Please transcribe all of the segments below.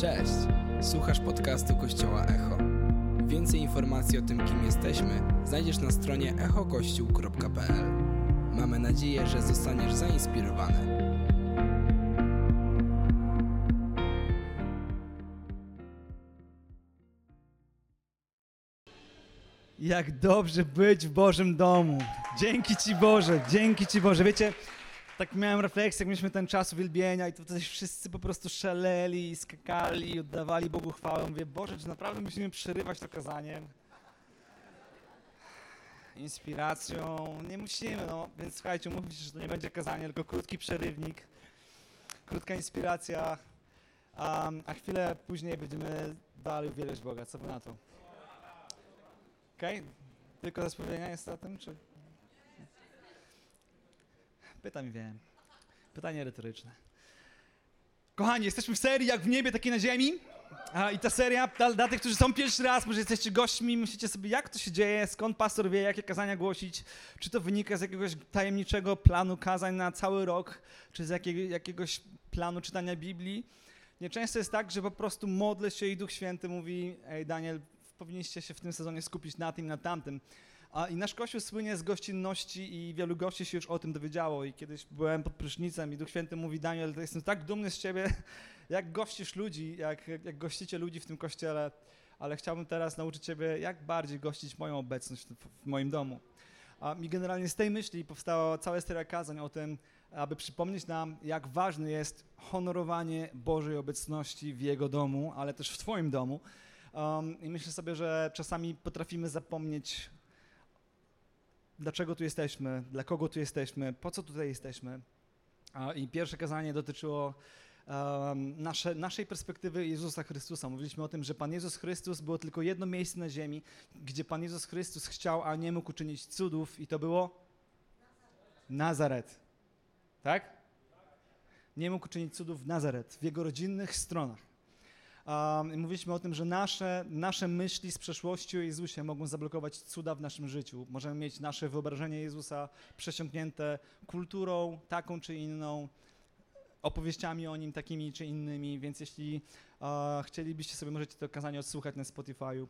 Cześć! Słuchasz podcastu Kościoła Echo. Więcej informacji o tym, kim jesteśmy, znajdziesz na stronie echokościół.pl. Mamy nadzieję, że zostaniesz zainspirowany. Jak dobrze być w Bożym domu. Dzięki Ci Boże, dzięki Ci Boże. Wiecie, tak miałem refleksję, jak mieliśmy ten czas uwielbienia i tutaj wszyscy po prostu szaleli, skakali, oddawali Bogu chwałę. Mówię, Boże, czy naprawdę musimy przerywać to kazanie? Inspiracją, nie musimy, no. Więc słuchajcie, się, że to nie będzie kazanie, tylko krótki przerywnik, krótka inspiracja, a, a chwilę później będziemy dalej uwielbiać Boga. Co wy na to? Okej? Okay? Tylko zaspowiadania jest o tym, czy... Pytam i wiem. Pytanie retoryczne. Kochani, jesteśmy w serii Jak w niebie, takie na ziemi. I ta seria, dla, dla, tych, którzy są pierwszy raz, może jesteście gośćmi, myślicie sobie, jak to się dzieje, skąd pastor wie, jakie kazania głosić, czy to wynika z jakiegoś tajemniczego planu kazań na cały rok, czy z jakiego, jakiegoś planu czytania Biblii. Nieczęsto jest tak, że po prostu modlę się i Duch Święty mówi, ej Daniel, powinniście się w tym sezonie skupić na tym, na tamtym. A, I nasz Kościół słynie z gościnności i wielu gości się już o tym dowiedziało. I kiedyś byłem pod prysznicem i Duch Święty mówi, Daniel, jestem tak dumny z ciebie, jak gościsz ludzi, jak, jak gościcie ludzi w tym kościele, ale chciałbym teraz nauczyć ciebie, jak bardziej gościć moją obecność w, w moim domu. A mi generalnie z tej myśli powstała cała seria kazań o tym, aby przypomnieć nam, jak ważne jest honorowanie Bożej obecności w Jego domu, ale też w Twoim domu. Um, I myślę sobie, że czasami potrafimy zapomnieć dlaczego tu jesteśmy, dla kogo tu jesteśmy, po co tutaj jesteśmy. I pierwsze kazanie dotyczyło nasze, naszej perspektywy Jezusa Chrystusa. Mówiliśmy o tym, że Pan Jezus Chrystus było tylko jedno miejsce na ziemi, gdzie Pan Jezus Chrystus chciał, a nie mógł uczynić cudów i to było Nazaret. Tak? Nie mógł uczynić cudów w Nazaret, w jego rodzinnych stronach. Um, mówiliśmy o tym, że nasze, nasze myśli z przeszłości o Jezusie mogą zablokować cuda w naszym życiu. Możemy mieć nasze wyobrażenie Jezusa przesiąknięte kulturą taką czy inną, opowieściami o Nim takimi czy innymi, więc jeśli chcielibyście sobie, możecie to kazanie odsłuchać na Spotify'u.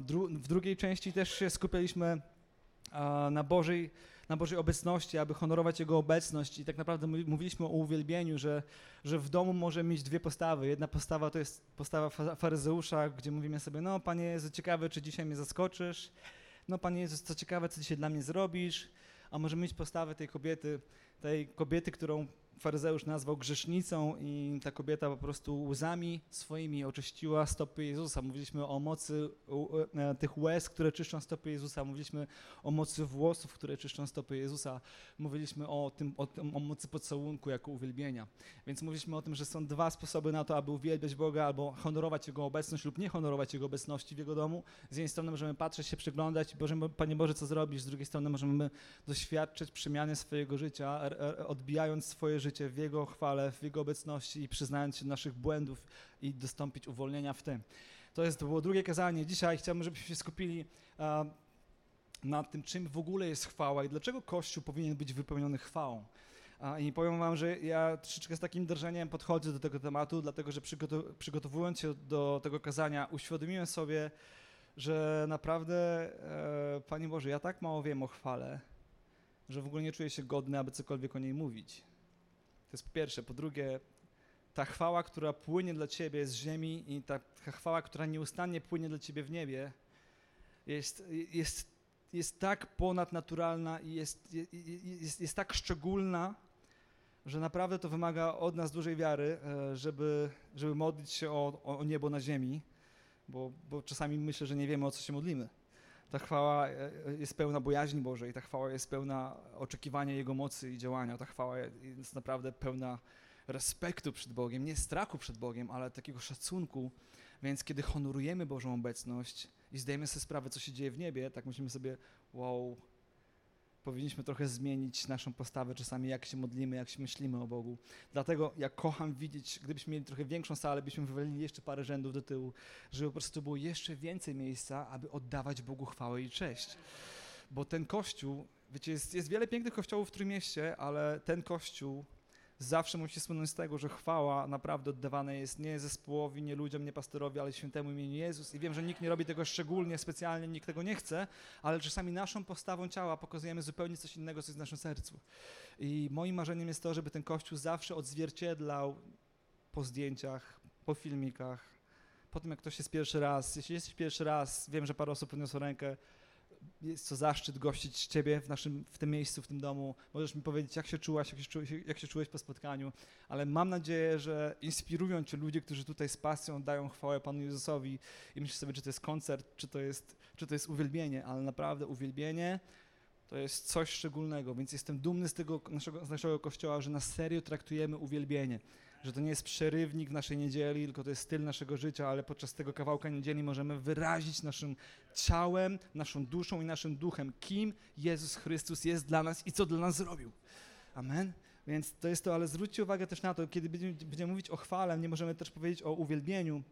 Dru w drugiej części też się skupialiśmy na Bożej na Bożej obecności, aby honorować Jego obecność. I tak naprawdę mówiliśmy o uwielbieniu, że, że w domu może mieć dwie postawy. Jedna postawa to jest postawa faryzeusza, gdzie mówimy sobie, no Panie Jezu, ciekawe, czy dzisiaj mnie zaskoczysz. No Panie Jezu, co ciekawe, co dzisiaj dla mnie zrobisz. A może mieć postawę tej kobiety, tej kobiety, którą faryzeusz nazwał grzesznicą i ta kobieta po prostu łzami swoimi oczyściła stopy Jezusa. Mówiliśmy o mocy e, tych łez, które czyszczą stopy Jezusa. Mówiliśmy o mocy włosów, które czyszczą stopy Jezusa. Mówiliśmy o, tym, o, tym, o mocy pocałunku jako uwielbienia. Więc mówiliśmy o tym, że są dwa sposoby na to, aby uwielbiać Boga albo honorować Jego obecność lub nie honorować Jego obecności w Jego domu. Z jednej strony możemy patrzeć się, przyglądać, Boże, Panie Boże, co zrobisz? Z drugiej strony możemy doświadczyć przemiany swojego życia, odbijając swoje życie w Jego chwale, w Jego obecności i przyznając się naszych błędów i dostąpić uwolnienia w tym. To jest to było drugie kazanie. Dzisiaj chciałbym, żebyśmy się skupili uh, nad tym, czym w ogóle jest chwała i dlaczego Kościół powinien być wypełniony chwałą. I powiem wam, że ja troszeczkę z takim drżeniem podchodzę do tego tematu, dlatego że przygotow przygotowując się do tego kazania, uświadomiłem sobie, że naprawdę, e, Panie Boże, ja tak mało wiem o chwale, że w ogóle nie czuję się godny, aby cokolwiek o niej mówić. To jest po pierwsze. Po drugie, ta chwała, która płynie dla Ciebie z ziemi i ta, ta chwała, która nieustannie płynie dla Ciebie w niebie, jest, jest, jest tak ponadnaturalna i jest, jest, jest tak szczególna, że naprawdę to wymaga od nas dużej wiary, e, żeby, żeby modlić się o, o niebo na ziemi, bo, bo czasami myślę, że nie wiemy, o co się modlimy. Ta chwała e, e, jest pełna bojaźni Bożej, ta chwała jest pełna oczekiwania Jego mocy i działania. Ta chwała jest naprawdę pełna respektu przed Bogiem, nie strachu przed Bogiem, ale takiego szacunku. Więc kiedy honorujemy Bożą obecność i zdajemy sobie sprawę, co się dzieje w niebie, tak myślimy sobie, wow, powinniśmy trochę zmienić naszą postawę czasami, jak się modlimy, jak się myślimy o Bogu. Dlatego ja kocham widzieć, gdybyśmy mieli trochę większą salę, byśmy wywalili jeszcze parę rzędów do tyłu, żeby po prostu było jeszcze więcej miejsca, aby oddawać Bogu chwałę i cześć. Bo ten kościół, wiecie, jest, jest wiele pięknych kościołów w Trójmieście, ale ten kościół zawsze musi słynąć z tego, że chwała naprawdę oddawana jest nie zespołowi, nie ludziom, nie pastorowi, ale świętemu imieniu Jezus. I wiem, że nikt nie robi tego szczególnie, specjalnie, nikt tego nie chce, ale czasami naszą postawą ciała pokazujemy zupełnie coś innego, co jest w naszym sercu. I moim marzeniem jest to, żeby ten Kościół zawsze odzwierciedlał po zdjęciach, po filmikach, po tym jak ktoś jest pierwszy raz. Jeśli jesteś pierwszy raz, wiem, że parę osób podniosło rękę, jest to zaszczyt gościć Ciebie w, naszym, w tym miejscu, w tym domu. Możesz mi powiedzieć, jak się czułaś, jak się czułeś, jak się czułeś po spotkaniu, ale mam nadzieję, że inspirują Cię ludzie, którzy tutaj z pasją dają chwałę Panu Jezusowi i myślisz sobie, czy to jest koncert, czy to jest, czy to jest uwielbienie, ale naprawdę uwielbienie to jest coś szczególnego, więc jestem dumny z tego naszego, z naszego kościoła, że na serio traktujemy uwielbienie że to nie jest przerywnik w naszej niedzieli, tylko to jest styl naszego życia, ale podczas tego kawałka niedzieli możemy wyrazić naszym ciałem, naszą duszą i naszym duchem, kim Jezus Chrystus jest dla nas i co dla nas zrobił. Amen. Więc to jest to, ale zwróćcie uwagę też na to, kiedy będziemy, będziemy mówić o chwale, nie możemy też powiedzieć o uwielbieniu.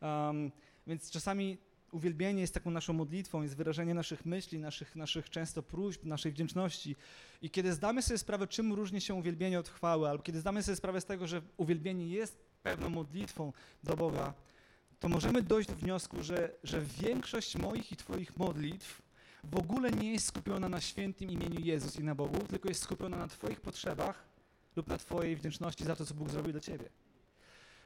Um, więc czasami uwielbienie jest taką naszą modlitwą, jest wyrażenie naszych myśli, naszych, naszych często próśb, naszej wdzięczności. I kiedy zdamy sobie sprawę, czym różni się uwielbienie od chwały, albo kiedy zdamy sobie sprawę z tego, że uwielbienie jest pewną modlitwą do Boga, to możemy dojść do wniosku, że, że większość moich i Twoich modlitw w ogóle nie jest skupiona na świętym imieniu Jezus i na Bogu, tylko jest skupiona na Twoich potrzebach lub na Twojej wdzięczności za to, co Bóg zrobił dla Ciebie.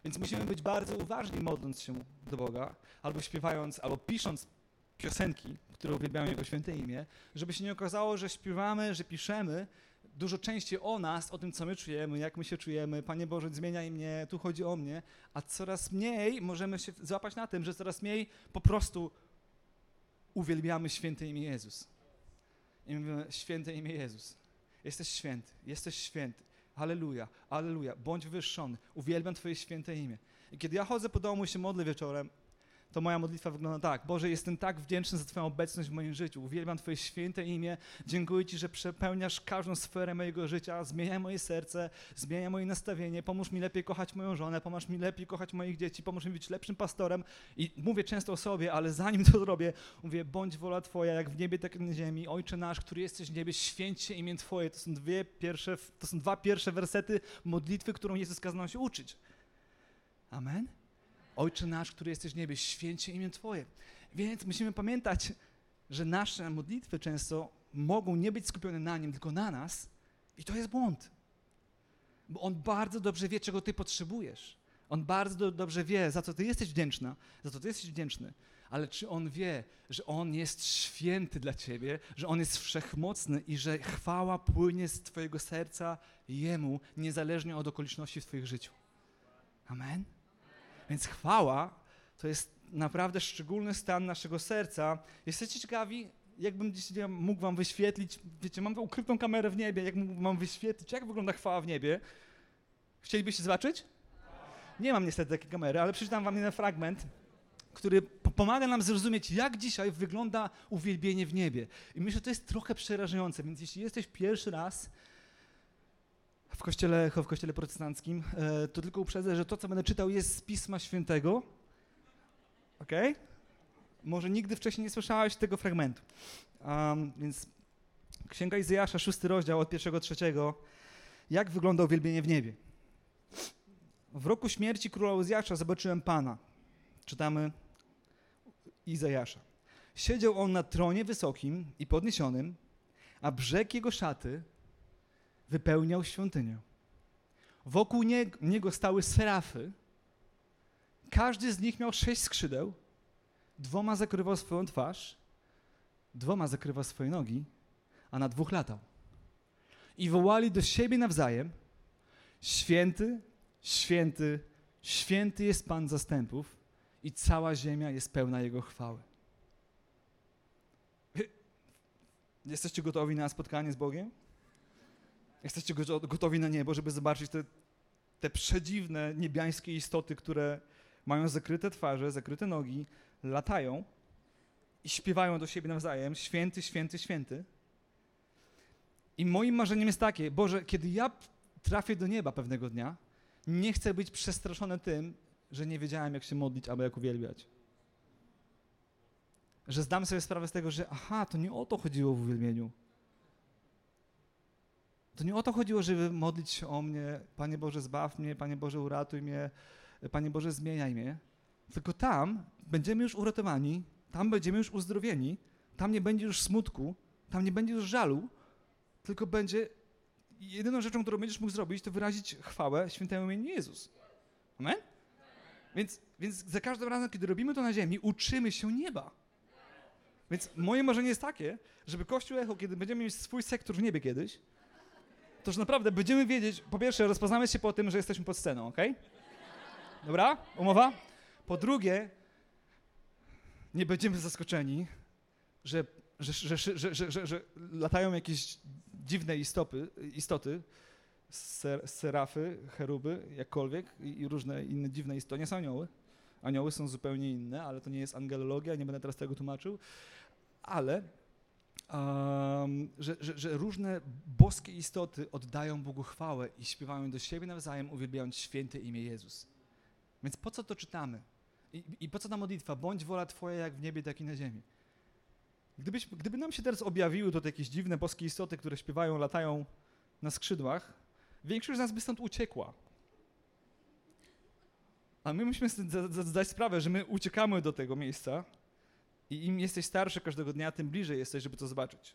Więc musimy być bardzo uważni, modląc się do Boga, albo śpiewając, albo pisząc piosenki, które uwielbiają Jego święte imię, żeby się nie okazało, że śpiewamy, że piszemy dużo częściej o nas, o tym, co my czujemy, jak my się czujemy. Panie Boże, zmieniaj mnie, tu chodzi o mnie, a coraz mniej możemy się złapać na tym, że coraz mniej po prostu uwielbiamy święte imię Jezus. I mówimy, święte imię Jezus. Jesteś święty, jesteś święty. Halleluja, halleluja, bądź wywyższony, uwielbiam Twoje święte imię. I kiedy ja chodzę po domu i się modlę wieczorem, to moja modlitwa wygląda tak. Boże, jestem tak wdzięczny za Twoją obecność w moim życiu. Uwielbiam Twoje święte imię. Dziękuję Ci, że przepełniasz każdą sferę mojego życia. Zmieniaj moje serce, zmieniaj moje nastawienie. Pomóż mi lepiej kochać moją żonę, pomóż mi lepiej kochać moich dzieci, pomóż mi być lepszym pastorem. I mówię często o sobie, ale zanim to zrobię, mówię, bądź wola Twoja, jak w niebie, tak na ziemi. Ojcze nasz, który jesteś w niebie, święć się imię Twoje. To są, dwie pierwsze, to są dwa pierwsze wersety modlitwy, którą Jezus kazał się uczyć. Amen? Ojcze nasz, który jesteś w niebie, święcie imię Twoje. Więc musimy pamiętać, że nasze modlitwy często mogą nie być skupione na Nim, tylko na nas i to jest błąd. Bo On bardzo dobrze wie, czego Ty potrzebujesz. On bardzo do, dobrze wie, za co Ty jesteś wdzięczna, za co Ty jesteś wdzięczny. Ale czy On wie, że On jest święty dla Ciebie, że On jest wszechmocny i że chwała płynie z Twojego serca Jemu, niezależnie od okoliczności w Twoich życiu? Amen? Więc chwała to jest naprawdę szczególny stan naszego serca. Jesteście ciekawi, jakbym dziś mógł wam wyświetlić, wiecie, mam ukrytą kamerę w niebie, jak mógłbym wam wyświetlić, jak wygląda chwała w niebie. Chcielibyście zobaczyć? Nie mam niestety takiej kamery, ale przeczytam wam jeden fragment, który pomaga nam zrozumieć, jak dzisiaj wygląda uwielbienie w niebie. I myślę, że to jest trochę przerażające, więc jeśli jesteś pierwszy raz w kościele, w kościele protestanckim, e, to tylko uprzedzę, że to, co będę czytał, jest z Pisma Świętego. Ok? Może nigdy wcześniej nie słyszałeś tego fragmentu. Um, więc Księga Izajasza, szósty rozdział od pierwszego trzeciego. Jak wygląda uwielbienie w niebie? W roku śmierci króla Uzjasza zobaczyłem Pana. Czytamy Izajasza. Siedział on na tronie wysokim i podniesionym, a brzeg jego szaty wypełniał świątynię. Wokół niego stały serafy. Każdy z nich miał sześć skrzydeł. Dwoma zakrywał swoją twarz, dwoma zakrywał swoje nogi, a na dwóch latał. I wołali do siebie nawzajem: Święty, święty, święty jest Pan zastępów, i cała ziemia jest pełna Jego chwały. Jesteście gotowi na spotkanie z Bogiem? Jesteście gotowi na niebo, żeby zobaczyć te, te przedziwne niebiańskie istoty, które mają zakryte twarze, zakryte nogi, latają i śpiewają do siebie nawzajem: Święty, święty, święty. I moim marzeniem jest takie: Boże, kiedy ja trafię do nieba pewnego dnia, nie chcę być przestraszony tym, że nie wiedziałem, jak się modlić albo jak uwielbiać. Że zdam sobie sprawę z tego, że aha, to nie o to chodziło w uwielbieniu To nie o to chodziło, żeby modlić się o mnie, Panie Boże, zbaw mnie, Panie Boże, uratuj mnie, Panie Boże, zmieniaj mnie. Tylko tam będziemy już uratowani, tam będziemy już uzdrowieni, tam nie będzie już smutku, tam nie będzie już żalu, tylko będzie jedyną rzeczą, którą będziesz mógł zrobić, to wyrazić chwałę świętemu imieniu Jezus. Amen? Więc, więc za każdym razem, kiedy robimy to na ziemi, uczymy się nieba. Więc moje marzenie jest takie, żeby Kościół Echo, kiedy będziemy mieć swój sektor w niebie kiedyś, to już naprawdę będziemy wiedzieć, po pierwsze, rozpoznamy się po tym, że jesteśmy pod sceną, ok? Dobra? Umowa? Po drugie, nie będziemy zaskoczeni, że, że, że, że, latają jakieś dziwne istopy, istoty, ser, serafy, cheruby, jakkolwiek i, i różne inne dziwne istoty. Nie są anioły. Anioły są zupełnie inne, ale to nie jest angelologia, nie będę teraz tego tłumaczył. Ale um, że, że, że, różne boskie istoty oddają Bogu chwałę i śpiewają do siebie nawzajem, uwielbiając święte imię Jezus. Więc po co to czytamy? I, I, po co ta modlitwa? Bądź wola Twoja jak w niebie, tak i na ziemi. Gdybyś, gdyby nam się teraz objawiły to jakieś dziwne boskie istoty, które śpiewają, latają na skrzydłach, większość z nas by stąd uciekła. A my musimy zdać sprawę, że my uciekamy do tego miejsca i im jesteś starszy każdego dnia, tym bliżej jesteś, żeby to zobaczyć.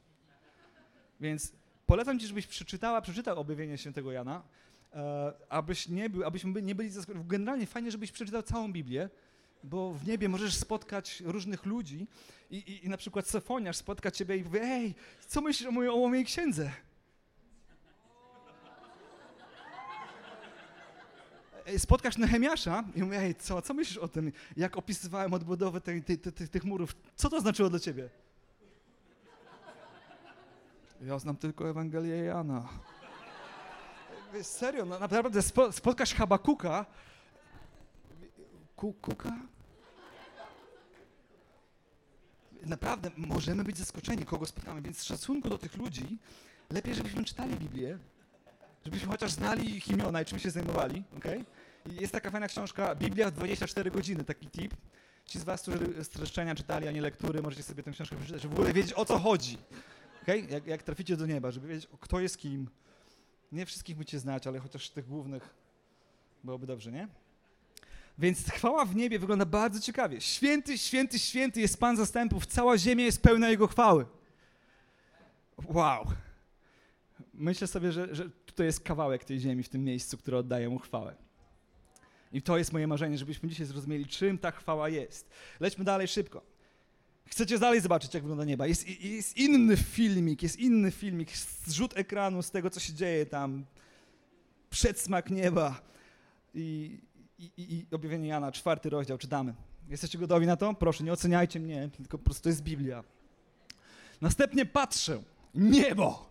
Więc polecam ci, żebyś przeczytała, przeczytał objawienie świętego Jana, e, abyś nie był, abyśmy nie byli zaskoczeni. Generalnie fajnie, żebyś przeczytał całą Biblię, bo w niebie możesz spotkać różnych ludzi i, i, i na przykład Sefoniarz spotka ciebie i powie, ej, co myślisz o mojej, o mojej księdze? Spotkasz Nehemiasza i mówię, ej, co, co myślisz o tym, jak opisywałem odbudowę tej, tej, tej, tych murów? Co to znaczyło dla ciebie? Ja znam tylko Ewangelię Jana. Serio, no, naprawdę spotkasz Habakuka. Kuka? Naprawdę możemy być zaskoczeni, kogo spotkamy, więc z szacunku do tych ludzi lepiej, żebyśmy czytali Biblię, żebyśmy chociaż znali ich imiona i czym się zajmowali, okay? Jest taka fajna książka Biblia w 24 godziny, taki tip. Ci z was, którzy streszczenia czytali, a nie lektury, możecie sobie tę książkę przeczytać, żeby w ogóle wiedzieć, o co chodzi. Okay? Jak, jak traficie do nieba, żeby wiedzieć, kto jest kim. Nie wszystkich będziecie znać, ale chociaż tych głównych byłoby dobrze, nie? Więc chwała w niebie wygląda bardzo ciekawie. Święty, święty, święty jest Pan zastępów. Cała ziemia jest pełna Jego chwały. Wow. Myślę sobie, że, że tutaj jest kawałek tej ziemi w tym miejscu, który oddaje Mu chwałę. I to jest moje marzenie, żebyśmy dzisiaj zrozumieli, czym ta chwała jest. Lećmy dalej szybko. Chcecie dalej zobaczyć, jak wygląda nieba. Jest, jest inny filmik, jest inny filmik, zrzut ekranu z tego, co się dzieje tam. Przedsmak nieba. I, i, i objawienie Jana, czwarty rozdział, czytamy. Jesteście gotowi na to? Proszę, nie oceniajcie mnie, tylko po prostu to jest Biblia. Następnie patrzę, niebo.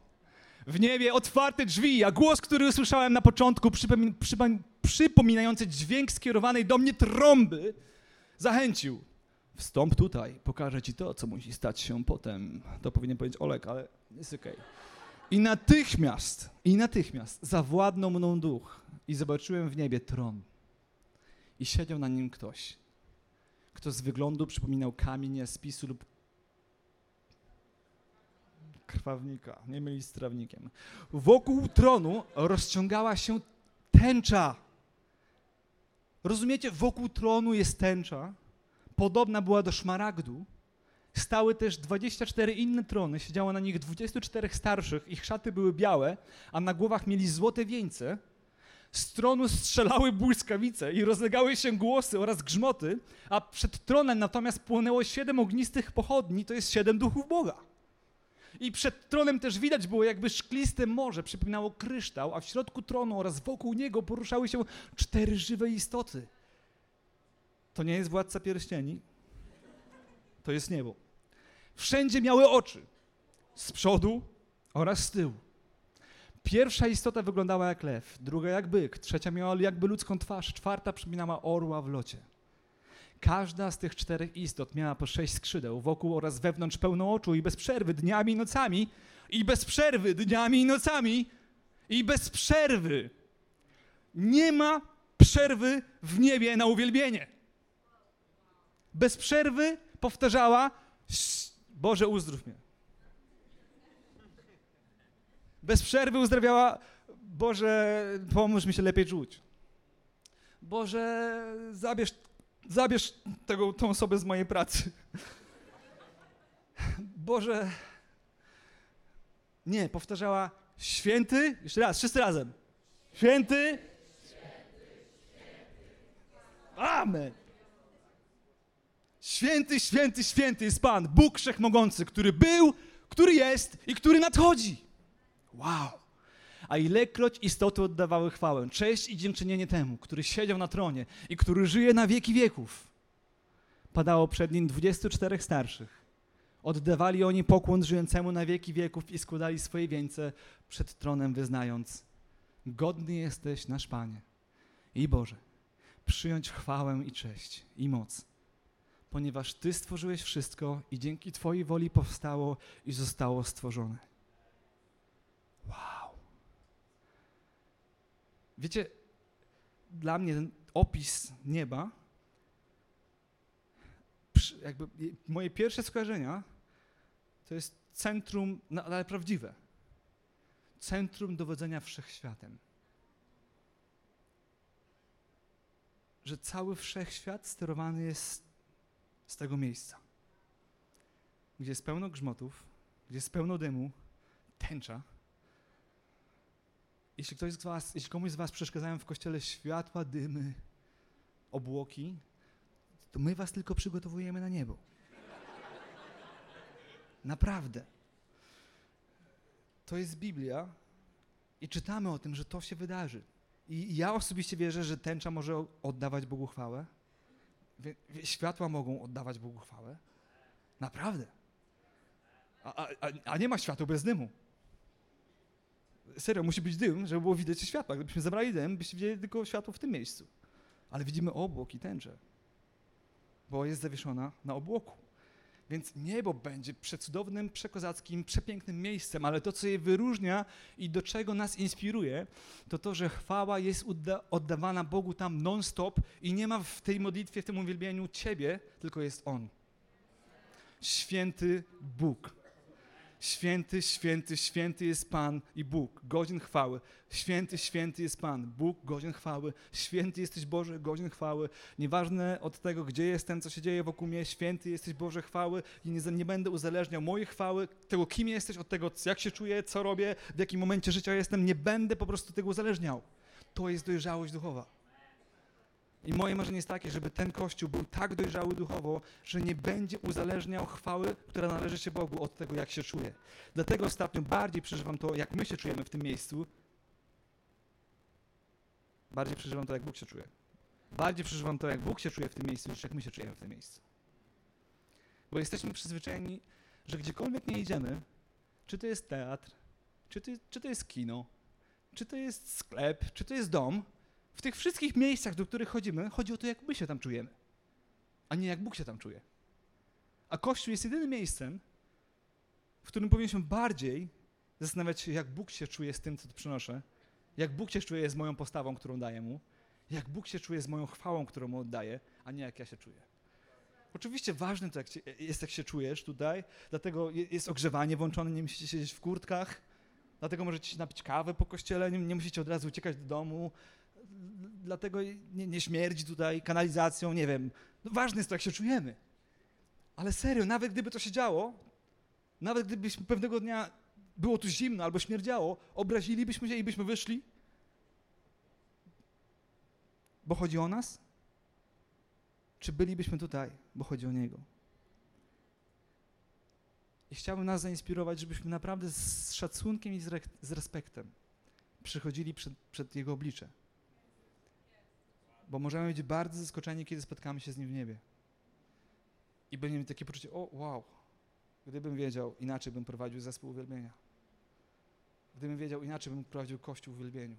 W niebie otwarte drzwi, a głos, który usłyszałem na początku, przypomin, przypomin, przypominający dźwięk skierowanej do mnie trąby, zachęcił. Wstąp tutaj, pokażę ci to, co musi stać się potem. To powinien powiedzieć Olek, ale jest okej. Okay. I natychmiast, i natychmiast zawładnął mną duch i zobaczyłem w niebie tron. I siedział na nim ktoś, kto z wyglądu przypominał kamień spisu lub krwawnika, nie mylić z trawnikiem. Wokół tronu rozciągała się tęcza. Rozumiecie, wokół tronu jest tęcza, podobna była do szmaragdu. Stały też 24 inne trony, siedziało na nich 24 starszych, ich szaty były białe, a na głowach mieli złote wieńce. Z tronu strzelały błyskawice i rozlegały się głosy oraz grzmoty, a przed tronem natomiast płonęło siedem ognistych pochodni, to jest siedem duchów Boga. I przed tronem też widać było jakby szkliste morze, przypominało kryształ, a w środku tronu oraz wokół niego poruszały się cztery żywe istoty. To nie jest władca pierścieni, to jest niebo. Wszędzie miały oczy, z przodu oraz z tyłu. Pierwsza istota wyglądała jak lew, druga jak byk, trzecia miała jakby ludzką twarz, czwarta przypominała orła w locie. Każda z tych czterech istot miała po sześć skrzydeł, wokół oraz wewnątrz pełno oczu i bez przerwy dniami i nocami, i bez przerwy dniami i nocami, i bez przerwy. Nie ma przerwy w niebie na uwielbienie. Bez przerwy powtarzała: Boże, uzdrów mnie. bez przerwy uzdrawiała, Boże, pomóż mi się lepiej czuć. Boże, zabierz, zabierz tego, tą osobę z mojej pracy. Boże, nie, powtarzała święty, jeszcze raz, wszyscy razem. Święty. Amen. Święty, święty, święty jest Pan, Bóg Wszechmogący, który był, który jest i który nadchodzi. Wow. A ilekroć istoty oddawały chwałę, cześć i dziękczynienie temu, który siedział na tronie i który żyje na wieki wieków. Padało przed nim 24 starszych. Oddawali oni pokłon żyjącemu na wieki wieków i składali swoje wieńce przed tronem, wyznając: Godny jesteś, nasz Panie i Boże, przyjąć chwałę i cześć i moc, ponieważ Ty stworzyłeś wszystko i dzięki Twojej woli powstało i zostało stworzone. Wow. Wiecie, dla mnie ten opis nieba, jakby moje pierwsze skojarzenia to jest centrum, no, ale prawdziwe. Centrum dowodzenia wszechświatem. Że cały wszechświat sterowany jest z tego miejsca. Gdzie jest pełno grzmotów, gdzie jest pełno dymu, tęcza. Jeśli, ktoś z was, jeśli komuś z was przeszkadzają w kościele światła, dymy, obłoki, to my was tylko przygotowujemy na niebo. Naprawdę. To jest Biblia i czytamy o tym, że to się wydarzy. I ja osobiście wierzę, że tęcza może oddawać Bogu chwałę. Światła mogą oddawać Bogu chwałę. Naprawdę. A, a, a nie ma światła bez dymu. Serio, musi być dym, żeby było widać światła. Gdybyśmy zabrali dym, byście widzieli tylko światło w tym miejscu. Ale widzimy obłok i tęczę, bo jest zawieszona na obłoku. Więc niebo będzie przecudownym, przekozackim, przepięknym miejscem, ale to, co je wyróżnia i do czego nas inspiruje, to to, że chwała jest oddawana Bogu tam non-stop i nie ma w tej modlitwie, w tym uwielbieniu Ciebie, tylko jest On. Święty Bóg. Święty, święty, święty jest Pan i Bóg, godzin chwały. Święty, święty jest Pan, Bóg, godzin chwały. Święty jesteś Boże, godzin chwały. Nieważne od tego, gdzie jestem, co się dzieje wokół mnie, święty jesteś Boże chwały i nie, nie będę uzależniał mojej chwały, tego kim jesteś, od tego jak się czuję, co robię, w jakim momencie życia jestem. Nie będę po prostu tego uzależniał. To jest dojrzałość duchowa. I moje marzenie jest takie, żeby ten Kościół był tak dojrzały duchowo, że nie będzie uzależniał chwały, która należy się Bogu, od tego, jak się czuje. Dlatego ostatnio bardziej przeżywam to, jak my się czujemy w tym miejscu. Bardziej przeżywam to, jak Bóg się czuje. Bardziej przeżywam to, jak Bóg się czuje w tym miejscu, niż jak my się czujemy w tym miejscu. Bo jesteśmy przyzwyczajeni, że gdziekolwiek nie idziemy, czy to jest teatr, czy to, czy to jest kino, czy to jest sklep, czy to jest dom, w tych wszystkich miejscach, do których chodzimy, chodzi o to, jak my się tam czujemy, a nie jak Bóg się tam czuje. A Kościół jest jedynym miejscem, w którym powinniśmy bardziej zastanawiać się, jak Bóg się czuje z tym, co tu przynoszę, jak Bóg się czuje z moją postawą, którą daję Mu, jak Bóg się czuje z moją chwałą, którą Mu oddaję, a nie jak ja się czuję. Oczywiście ważne to jak jest, jak się czujesz tutaj, dlatego jest ogrzewanie włączone, nie musicie siedzieć w kurtkach, dlatego możecie się napić kawy po kościele, nie, nie musicie od razu uciekać do domu, dlatego nie, nie śmierdzi tutaj kanalizacją, nie wiem. No ważne jest to, jak się czujemy. Ale serio, nawet gdyby to się działo, nawet gdybyśmy pewnego dnia było tu zimno albo śmierdziało, obrazilibyśmy się i byśmy wyszli, bo chodzi o nas? Czy bylibyśmy tutaj, bo chodzi o Niego? I chciałbym nas zainspirować, żebyśmy naprawdę z szacunkiem i z respektem przychodzili przed, przed Jego oblicze bo możemy być bardzo zaskoczeni, kiedy spotkamy się z Nim w niebie. I będziemy mieć takie poczucie, o wow, gdybym wiedział, inaczej bym prowadził zespół uwielbienia. Gdybym wiedział, inaczej bym prowadził Kościół w uwielbieniu.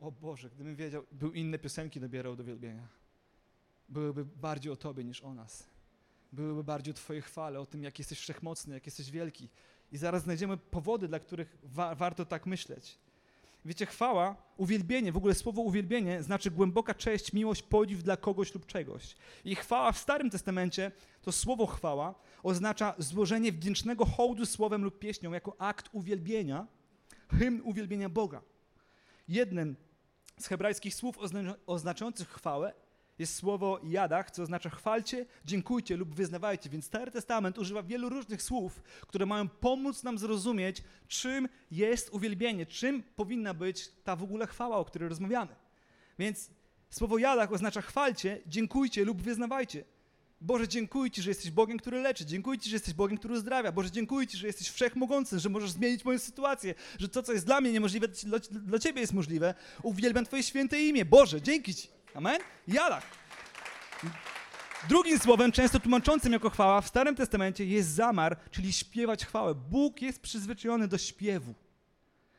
O Boże, gdybym wiedział, był inne piosenki dobierał do uwielbienia. Byłyby bardziej o Tobie niż o nas. Byłyby bardziej o Twojej chwale, o tym, jak jesteś wszechmocny, jak jesteś wielki. I zaraz znajdziemy powody, dla których wa warto tak myśleć. Wiecie, chwała, uwielbienie, w ogóle słowo uwielbienie znaczy głęboka cześć, miłość, podziw dla kogoś lub czegoś. I chwała w Starym Testamencie, to słowo chwała, oznacza złożenie wdzięcznego hołdu słowem lub pieśnią jako akt uwielbienia hymn uwielbienia Boga. Jednym z hebrajskich słów oznaczających chwałę jest słowo jadach, co oznacza chwalcie, dziękujcie lub wyznawajcie. Więc Stary Testament używa wielu różnych słów, które mają pomóc nam zrozumieć, czym jest uwielbienie, czym powinna być ta w ogóle chwała, o której rozmawiamy. Więc słowo jadach oznacza chwalcie, dziękujcie lub wyznawajcie. Boże, dziękuję Ci, że jesteś Bogiem, który leczy. Dziękuję Ci, że jesteś Bogiem, który uzdrawia. Boże, dziękuję Ci, że jesteś wszechmogący, że możesz zmienić moją sytuację, że to, co jest dla mnie niemożliwe, dla, Ciebie jest możliwe. Uwielbiam Twoje święte imię. Boże, dzięki Ci. Amen? Jalach. Drugim słowem, często tłumaczącym jako chwała w Starym Testamencie jest zamar, czyli śpiewać chwałę. Bóg jest przyzwyczajony do śpiewu.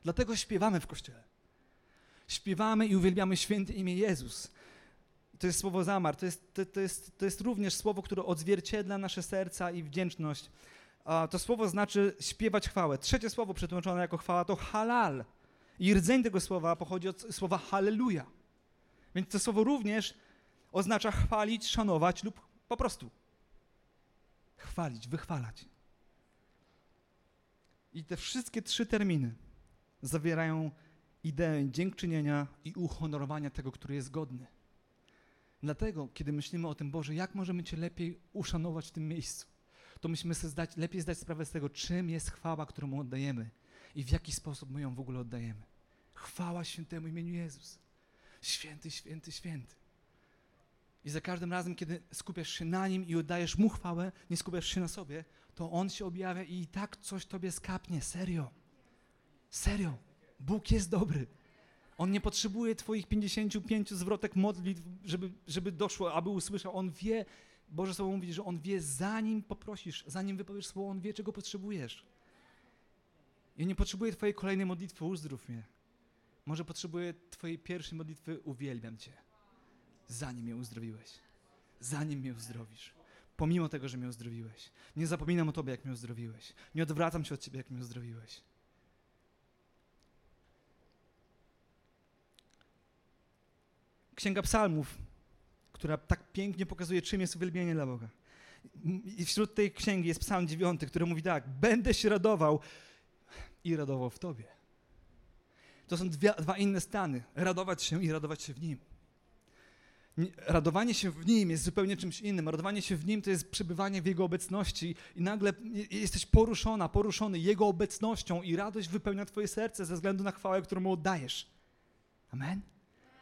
Dlatego śpiewamy w Kościele. Śpiewamy i uwielbiamy święte imię Jezus to jest słowo zamar, to jest, to, to, jest, to jest również słowo, które odzwierciedla nasze serca i wdzięczność. To słowo znaczy śpiewać chwałę. Trzecie słowo przetłumaczone jako chwała to halal. I rdzeń tego słowa pochodzi od słowa halleluja. Więc to słowo również oznacza chwalić, szanować lub po prostu chwalić, wychwalać. I te wszystkie trzy terminy zawierają ideę dziękczynienia i uhonorowania tego, który jest godny. Dlatego, kiedy myślimy o tym, Boże, jak możemy Cię lepiej uszanować w tym miejscu, to musimy sobie zdać, lepiej zdać sprawę z tego, czym jest chwała, którą Mu oddajemy i w jaki sposób my ją w ogóle oddajemy. Chwała świętemu imieniu Jezus. Święty, święty, święty. I za każdym razem, kiedy skupiasz się na Nim i oddajesz Mu chwałę, nie skupiasz się na sobie, to On się objawia i, i tak coś Tobie skapnie. Serio. Serio. Bóg jest dobry. On nie potrzebuje Twoich 55 zwrotek modlitw, żeby, żeby doszło, aby usłyszał. On wie, Boże Słowo mówi, że On wie, zanim poprosisz, zanim wypowiesz słowo, On wie, czego potrzebujesz. I nie potrzebuje Twojej kolejnej modlitwy, uzdrów mnie. Może potrzebuje Twojej pierwszej modlitwy, uwielbiam Cię, zanim mnie uzdrowiłeś, zanim mnie uzdrowisz. Pomimo tego, że mnie uzdrowiłeś. Nie zapominam o Tobie, jak mnie uzdrowiłeś. Nie odwracam się od Ciebie, jak mnie uzdrowiłeś. Księga Psalmów, która tak pięknie pokazuje, czym jest uwielbienie dla Boga. I wśród tej księgi jest Psalm 9, który mówi tak: Będę się radował i radował w Tobie. To są dwie, dwa inne stany: radować się i radować się w Nim. Radowanie się w Nim jest zupełnie czymś innym. Radowanie się w Nim to jest przebywanie w Jego obecności i nagle jesteś poruszona, poruszony Jego obecnością i radość wypełnia Twoje serce ze względu na chwałę, którą Mu oddajesz. Amen?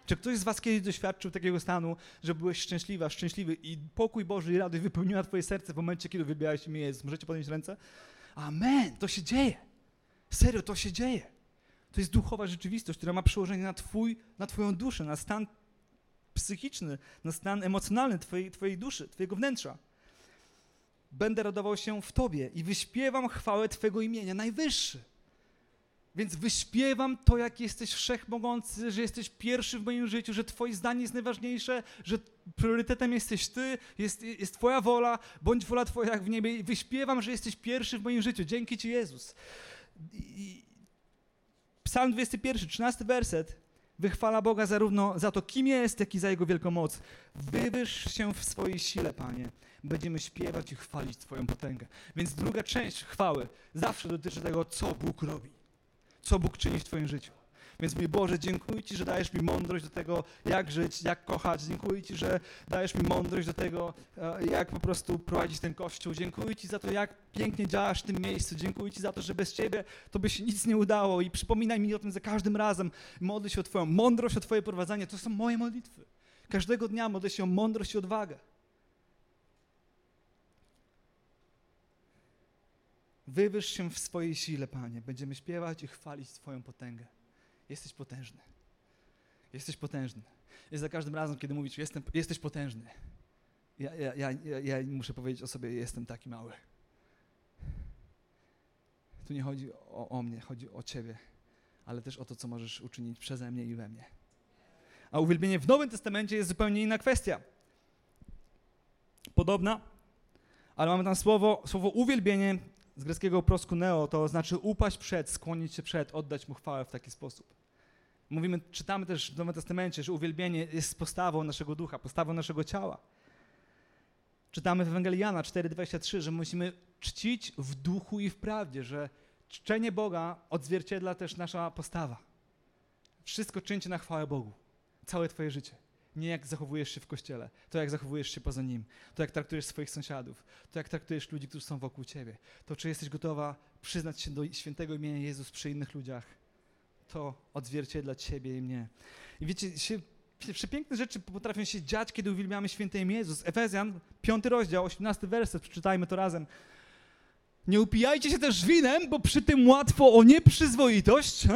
Czy ktoś z was kiedyś doświadczył takiego stanu, że byłeś szczęśliwa, szczęśliwy i pokój Boży i radość wypełniła twoje serce w momencie, kiedy wybiałeś imię Jezus? Możecie podnieść ręce? Amen, to się dzieje. Serio, to się dzieje. To jest duchowa rzeczywistość, która ma przełożenie na, twój, na twoją duszę, na stan psychiczny, na stan emocjonalny twojej, twojej duszy, twojego wnętrza. Będę radował się w Tobie i wyśpiewam chwałę Twojego imienia, najwyższy. Więc wyśpiewam to, jak jesteś wszechmogący, że jesteś pierwszy w moim życiu, że Twoje zdanie jest najważniejsze, że priorytetem jesteś Ty, jest, jest Twoja wola, bądź wola Twoja jak w niebie. I wyśpiewam, że jesteś pierwszy w moim życiu. Dzięki Ci, Jezus. I Psalm 21, 13 werset. Wychwala Boga zarówno za to, kim jest, jak i za Jego wielką moc. Wywyż się w swojej sile, Panie. Będziemy śpiewać i chwalić Twoją potęgę. Więc druga część chwały zawsze dotyczy tego, co Bóg robi co Bóg czyni w Twoim życiu. Więc mój Boże, dziękuję Ci, że dajesz mi mądrość do tego, jak żyć, jak kochać. Dziękuję Ci, że dajesz mi mądrość do tego, e, jak po prostu prowadzić ten Kościół. Dziękuję Ci za to, jak pięknie działasz w tym miejscu. Dziękuję Ci za to, że bez Ciebie to by się nic nie udało i przypominaj mi o tym za każdym razem. Modlę się o Twoją mądrość, o Twoje prowadzenie. To są moje modlitwy. Każdego dnia modlę się o mądrość i odwagę. Wywyż się w swojej sile, Panie. Będziemy śpiewać i chwalić Twoją potęgę. Jesteś potężny. Jesteś potężny. I za każdym razem, kiedy mówisz, jestem, jesteś potężny, ja, ja, ja, ja muszę powiedzieć o sobie, jestem taki mały. Tu nie chodzi o, o mnie, chodzi o Ciebie, ale też o to, co możesz uczynić przeze mnie i we mnie. A uwielbienie w Nowym Testamencie jest zupełnie inna kwestia. Podobna, ale mamy tam słowo, słowo uwielbienie z greckiego proskuneo to znaczy upaść przed, skłonić się przed, oddać mu chwałę w taki sposób. Mówimy, czytamy też w Nowym Testamencie, że uwielbienie jest postawą naszego ducha, postawą naszego ciała. Czytamy w Ewangelii Jana 4,23, że musimy czcić w duchu i w prawdzie, że czczenie Boga odzwierciedla też nasza postawa. Wszystko czyńcie na chwałę Bogu. Całe twoje życie. Nie jak zachowujesz się w kościele, to jak zachowujesz się poza nim, to jak traktujesz swoich sąsiadów, to jak traktujesz ludzi, którzy są wokół ciebie, to czy jesteś gotowa przyznać się do świętego imienia Jezus przy innych ludziach. To odzwierciedla ciebie i mnie. I wiecie, się, przepiękne rzeczy potrafią się dziać, kiedy uwielbiamy święte imię Jezus. Efezjan, piąty rozdział, 18 werset, przeczytajmy to razem. Nie upijajcie się też winem, bo przy tym łatwo o nieprzyzwoitość.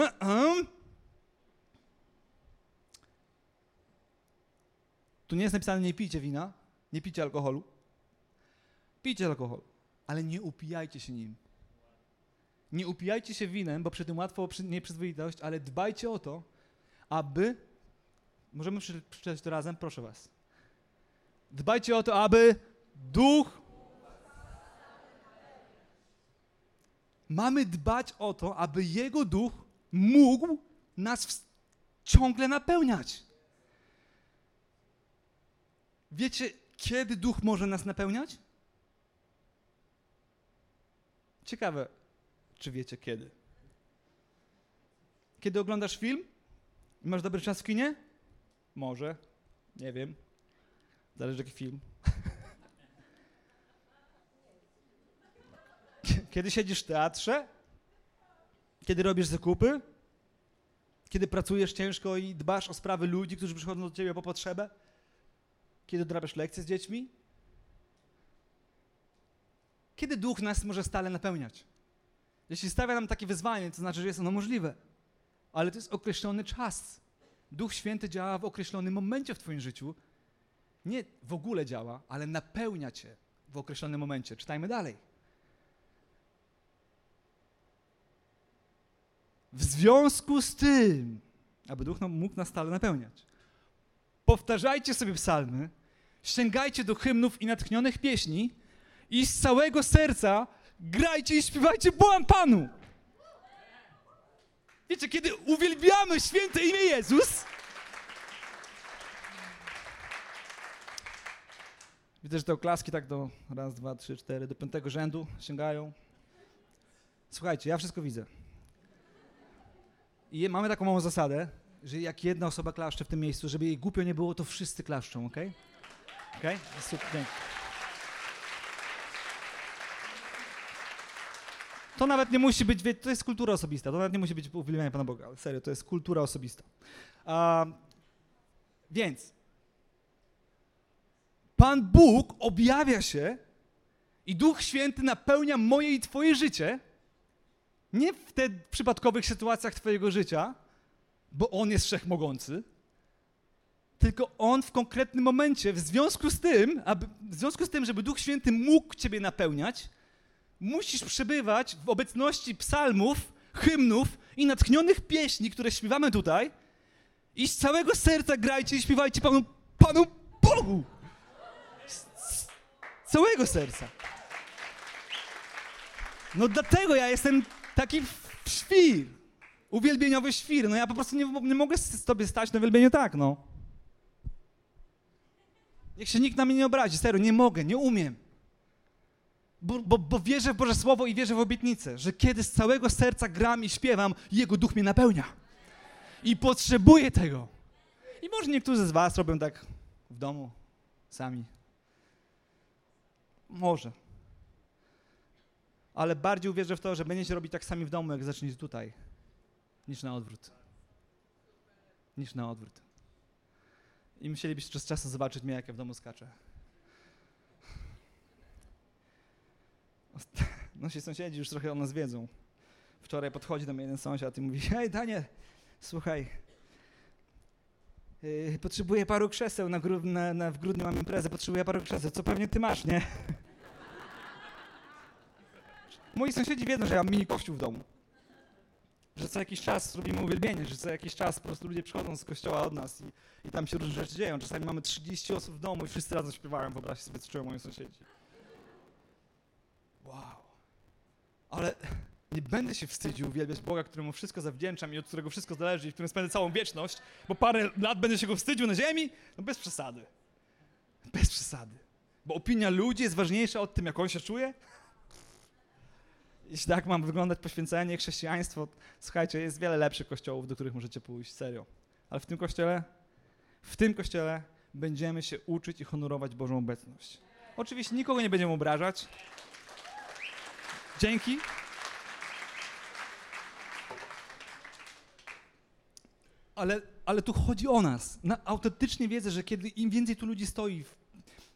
Tu nie jest napisane nie pijcie wina, nie pijcie alkoholu. Pijcie alkohol, ale nie upijajcie się nim. Nie upijajcie się winem, bo przy tym łatwo nieprzyzwoitość, ale dbajcie o to, aby. Możemy przeczytać to razem? Proszę Was. Dbajcie o to, aby duch. Mamy dbać o to, aby Jego duch mógł nas ciągle napełniać. Wiecie, kiedy duch może nas napełniać? Ciekawe, czy wiecie kiedy? Kiedy oglądasz film i masz dobry czas w kinie? Może, nie wiem. Zależy jaki film. Kiedy siedzisz w teatrze? Kiedy robisz zakupy? Kiedy pracujesz ciężko i dbasz o sprawy ludzi, którzy przychodzą do ciebie po potrzebę? Kiedy odrabiasz lekcje z dziećmi? Kiedy duch nas może stale napełniać? Jeśli stawia nam takie wyzwanie, to znaczy, że jest ono możliwe. Ale to jest określony czas. Duch Święty działa w określonym momencie w Twoim życiu. Nie w ogóle działa, ale napełnia Cię w określonym momencie. Czytajmy dalej. W związku z tym, aby Duch mógł nas stale napełniać, powtarzajcie sobie psalmy, sięgajcie do hymnów i natchnionych pieśni i z całego serca grajcie i śpiewajcie Błam Panu. Wiecie, kiedy uwielbiamy święte imię Jezus, Widzę, że te oklaski tak do raz, dwa, trzy, cztery, do piątego rzędu sięgają. Słuchajcie, ja wszystko widzę. I mamy taką małą zasadę, że jak jedna osoba klaszcze w tym miejscu, żeby jej głupio nie było, to wszyscy klaszczą, ok? Ok? Super. To nawet nie musi być, to jest kultura osobista, to nawet nie musi być uwielbianie Pana Boga, ale serio, to jest kultura osobista. Więc Pan Bóg objawia się i Duch Święty napełnia moje i Twoje życie, nie w te przypadkowych sytuacjach Twojego życia, bo On jest wszechmogący, tylko On w konkretnym momencie, w związku z tym, aby, w związku z tym, żeby Duch Święty mógł Ciebie napełniać, musisz przebywać w obecności psalmów, hymnów i natchnionych pieśni, które śpiewamy tutaj i z całego serca grajcie i śpiewajcie Panu, Panu Bogu. Z, z całego serca. No dlatego ja jestem taki świr, uwielbieniowy świr. No ja po prostu nie, nie mogę z tobie stać na uwielbieniu tak, no. Niech się nikt na mnie nie obrazi, serio, nie mogę, nie umiem. Bo, bo, bo wierzę w Boże Słowo i wierzę w obietnicę, że kiedy z całego serca gram i śpiewam, Jego duch mnie napełnia. I potrzebuję tego. I może niektórzy z Was robią tak w domu, sami. Może. Ale bardziej uwierzę w to, że będziecie robić tak sami w domu, jak zaczniecie tutaj, niż na odwrót. Niż na odwrót. I musielibyście przez czas zobaczyć mnie, jak ja w domu skaczę. Nasi sąsiedzi już trochę o nas wiedzą. Wczoraj podchodzi do mnie jeden sąsiad i mówi, hej Danie, słuchaj, yy, potrzebuję paru krzeseł, na, gru, na, na, w grudniu mam imprezę, potrzebuję paru krzeseł, co pewnie ty masz, nie? Moi sąsiedzi wiedzą, że ja mam mini kościół w domu. Że co jakiś czas robimy uwielbienie, że co jakiś czas po prostu ludzie przychodzą z kościoła od nas i, i tam się różne rzeczy dzieją. Czasami mamy 30 osób w domu i wszyscy razem śpiewają, wyobraźcie sobie, co czują moi sąsiedzi. Wow. Ale nie będę się wstydził uwielbiać Boga, któremu wszystko zawdzięczam i od którego wszystko zależy i w którym spędzę całą wieczność, bo parę lat będę się go wstydził na ziemi? No bez przesady. Bez przesady. Bo opinia ludzi jest ważniejsza od tym, jak on się czuje? Jeśli tak mam wyglądać poświęcenie, chrześcijaństwo, słuchajcie, jest wiele lepszych kościołów, do których możecie pójść, serio. Ale w tym kościele, w tym kościele będziemy się uczyć i honorować Bożą obecność. Oczywiście nikogo nie będziemy obrażać. Dzięki. Ale, ale tu chodzi o nas. Na, autentycznie wiedzę, że kiedy im więcej tu ludzi stoi,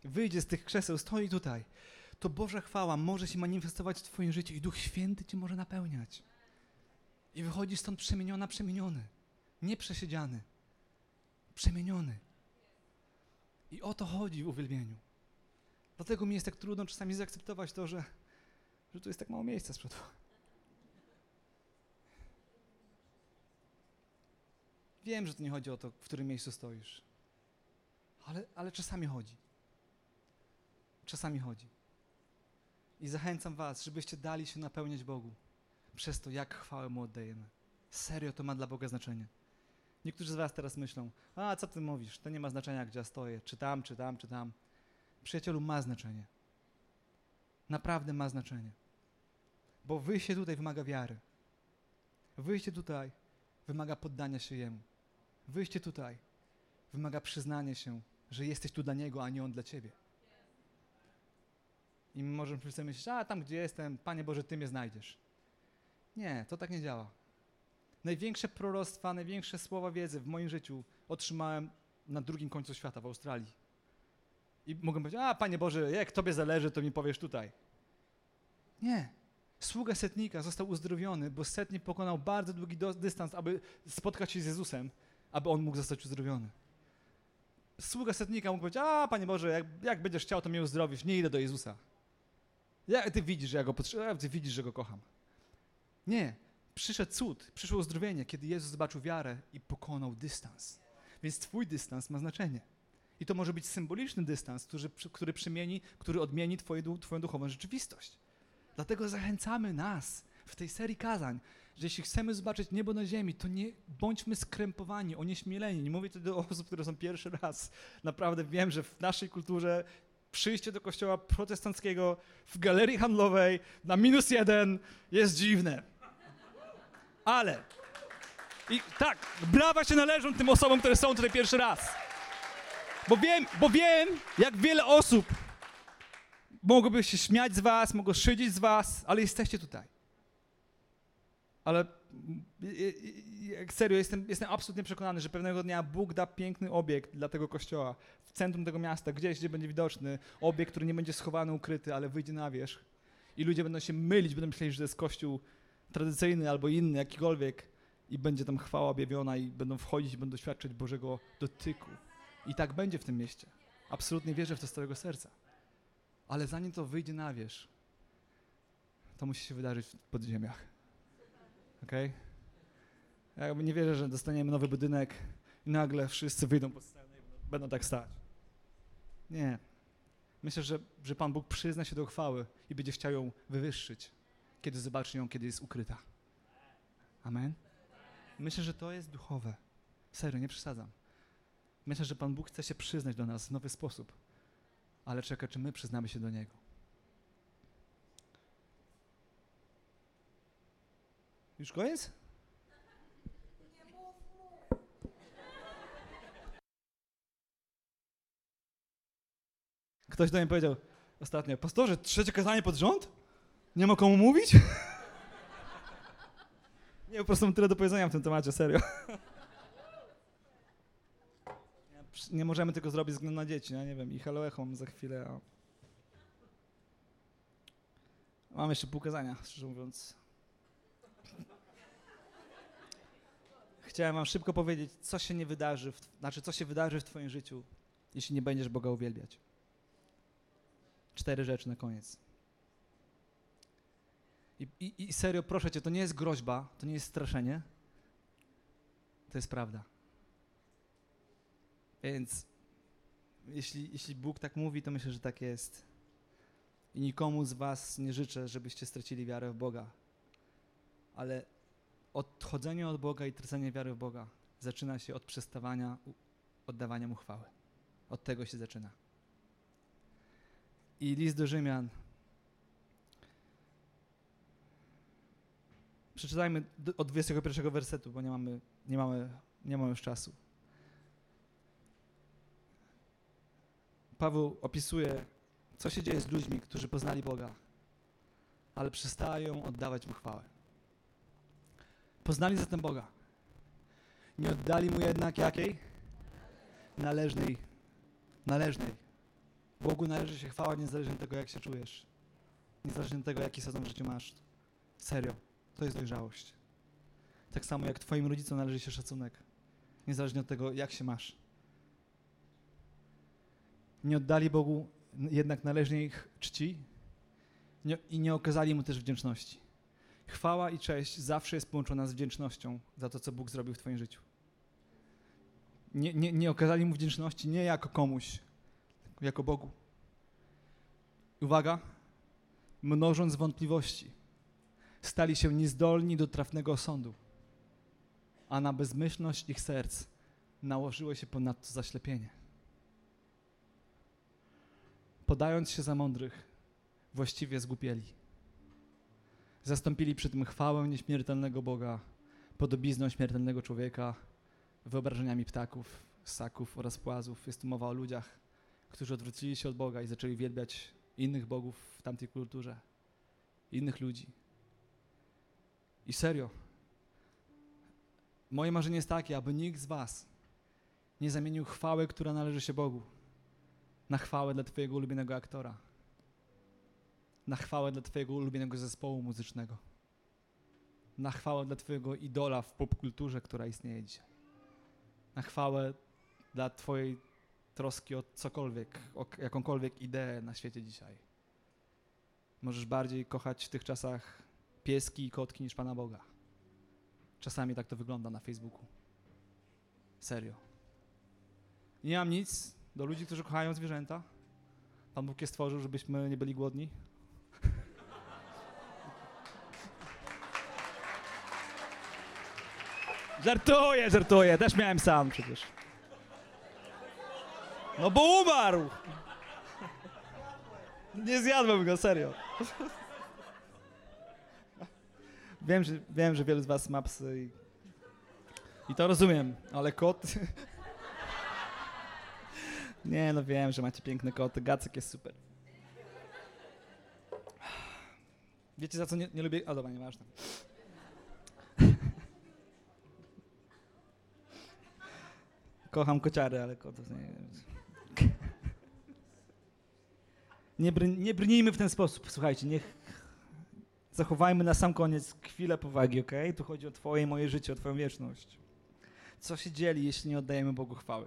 wyjdzie z tych krzeseł, stoi tutaj, to Boża chwała może się manifestować w Twoim życiu i Duch Święty Cię może napełniać. I wychodzisz stąd przemieniona, przemieniony. Nie przesiedziany. Przemieniony. I o to chodzi w uwielbieniu. Dlatego mi jest tak trudno czasami zaakceptować to, że, że tu jest tak mało miejsca z przodu. Wiem, że to nie chodzi o to, w którym miejscu stoisz. Ale, ale czasami chodzi. Czasami chodzi. I zachęcam Was, żebyście dali się napełniać Bogu przez to, jak chwałę Mu oddajemy. Serio, to ma dla Boga znaczenie. Niektórzy z Was teraz myślą, a co Ty mówisz, to nie ma znaczenia, gdzie ja stoję, czy tam, czy tam, czy tam. Przyjacielu, ma znaczenie. Naprawdę ma znaczenie. Bo wyjście tutaj wymaga wiary. Wyjście tutaj wymaga poddania się Jemu. Wyjście tutaj wymaga przyznania się, że jesteś tu dla Niego, a nie On dla Ciebie. I możemy sobie myśleć, a tam gdzie jestem, Panie Boże, Ty mnie znajdziesz. Nie, to tak nie działa. Największe proroctwa, największe słowa wiedzy w moim życiu otrzymałem na drugim końcu świata, w Australii. I mogę powiedzieć, a Panie Boże, jak Tobie zależy, to mi powiesz tutaj. Nie. Sługa setnika został uzdrowiony, bo setnik pokonał bardzo długi dystans, aby spotkać się z Jezusem, aby on mógł zostać uzdrowiony. Sługa setnika mógł powiedzieć, a Panie Boże, jak, jak będziesz chciał, to mnie uzdrowisz, nie idę do Jezusa. Ja, ty widzisz, że ja go potrzebuję, ty widzisz, że go kocham. Nie. Przyszedł cud, przyszło uzdrowienie, kiedy Jezus zobaczył wiarę i pokonał dystans. Więc twój dystans ma znaczenie. I to może być symboliczny dystans, który, który przemieni, który odmieni twoje, twoją duchową rzeczywistość. Dlatego zachęcamy nas w tej serii kazań, że jeśli chcemy zobaczyć niebo na ziemi, to nie bądźmy skrępowani, onieśmieleni. Nie mówię to do osób, które są pierwszy raz. Naprawdę wiem, że w naszej kulturze przyjście do kościoła protestanckiego w galerii handlowej na minus jeden jest dziwne. Ale i tak, brawa się należą tym osobom, które są tutaj pierwszy raz. Bo wiem, bo wiem, jak wiele osób mogłoby się śmiać z was, mogło szydzić z was, ale jesteście tutaj. Ale serio, jestem, jestem absolutnie przekonany, że pewnego dnia Bóg da piękny obiekt dla tego kościoła w centrum tego miasta, gdzieś, gdzie będzie widoczny, obiekt, który nie będzie schowany, ukryty, ale wyjdzie na wierzch. I ludzie będą się mylić, będą myśleć, że to jest kościół tradycyjny albo inny, jakikolwiek, i będzie tam chwała objawiona, i będą wchodzić i będą doświadczać Bożego dotyku. I tak będzie w tym mieście. Absolutnie wierzę w to z całego serca. Ale zanim to wyjdzie na wierzch, to musi się wydarzyć w podziemiach. Okej? Okay? Ja nie wierzę, że dostaniemy nowy budynek i nagle wszyscy wyjdą pod scenę i będą tak stać. Nie. Myślę, że, że Pan Bóg przyzna się do chwały i będzie chciał ją wywyższyć, kiedy zobaczy ją, kiedy jest ukryta. Amen? Myślę, że to jest duchowe. Serio, nie przesadzam. Myślę, że Pan Bóg chce się przyznać do nas w nowy sposób. Ale czeka, czy my przyznamy się do Niego. Już koniec? Ktoś do mnie powiedział ostatnio, pastorze, trzecie kazanie pod rząd? Nie ma komu mówić? Nie, po prostu mam tyle do powiedzenia w tym temacie, serio. Nie możemy tego zrobić ze względu na dzieci, no, nie wiem, i hello echo za chwilę. A... Mam jeszcze pół kazania, szczerze mówiąc. Chciałem wam szybko powiedzieć, co się nie wydarzy, w, znaczy co się wydarzy w twoim życiu, jeśli nie będziesz Boga uwielbiać. Cztery rzeczy na koniec. I, i, I serio, proszę cię, to nie jest groźba, to nie jest straszenie, to jest prawda. Więc jeśli, jeśli Bóg tak mówi, to myślę, że tak jest. I nikomu z was nie życzę, żebyście stracili wiarę w Boga. Ale odchodzenie od Boga i tracenie wiary w Boga zaczyna się od przestawania oddawania Mu chwały. Od tego się zaczyna. I list do Rzymian Przeczytajmy od 21 wersetu, bo nie mamy, nie mamy, nie mamy już czasu. Paweł opisuje, co się dzieje z ludźmi, którzy poznali Boga, ale przestają oddawać Mu chwałę. Poznali zatem Boga. Nie oddali Mu jednak jakiej? Należnej. Należnej. Bogu należy się chwała niezależnie od tego, jak się czujesz. Niezależnie od tego, jaki sezon w życiu masz. Serio. To jest dojrzałość. Tak samo jak Twoim rodzicom należy się szacunek. Niezależnie od tego, jak się masz. Nie oddali Bogu jednak należnej czci nie, i nie okazali Mu też wdzięczności. Chwała i cześć zawsze jest połączona z wdzięcznością za to, co Bóg zrobił w Twoim życiu. Nie, nie, nie okazali Mu wdzięczności nie jako komuś, jako Bogu. Uwaga, mnożąc wątpliwości, stali się niezdolni do trafnego sądu, a na bezmyślność ich serc nałożyło się ponadto zaślepienie. Podając się za mądrych, właściwie zgłupieli. Zastąpili przy tym chwałę nieśmiertelnego Boga podobizną śmiertelnego człowieka, wyobrażeniami ptaków, ssaków oraz płazów. Jest tu mowa o ludziach, którzy odwrócili się od Boga i zaczęli wielbiać innych bogów w tamtej kulturze, innych ludzi. I serio, moje marzenie jest takie, aby nikt z Was nie zamienił chwały, która należy się Bogu, na chwałę dla Twojego ulubionego aktora, na chwałę dla Twojego ulubionego zespołu muzycznego, na chwałę dla Twojego idola w popkulturze, która istnieje dzisiaj, na chwałę dla Twojej troski o cokolwiek, o jakąkolwiek ideę na świecie dzisiaj. Możesz bardziej kochać w tych czasach pieski i kotki niż Pana Boga. Czasami tak to wygląda na Facebooku. Serio. Nie mam nic do ludzi, którzy kochają zwierzęta. Pan Bóg je stworzył, żebyśmy nie byli głodni. Żartuję, żartuję. Też miałem sam przecież. No bo umarł! Nie zjadłem go, serio. Wiem, że, wiem, że wielu z was ma psy i, i to rozumiem, ale kot... Nie, no wiem, że macie piękne koty. Gacek jest super. Wiecie za co nie, nie lubię? A dobra, nieważne. Kocham kociary, ale kotów nie... Nie, br nie brnijmy w ten sposób, słuchajcie, niech zachowajmy na sam koniec chwilę powagi, ok? Tu chodzi o twoje moje życie, o twoją wieczność. Co się dzieli, jeśli nie oddajemy Bogu chwały?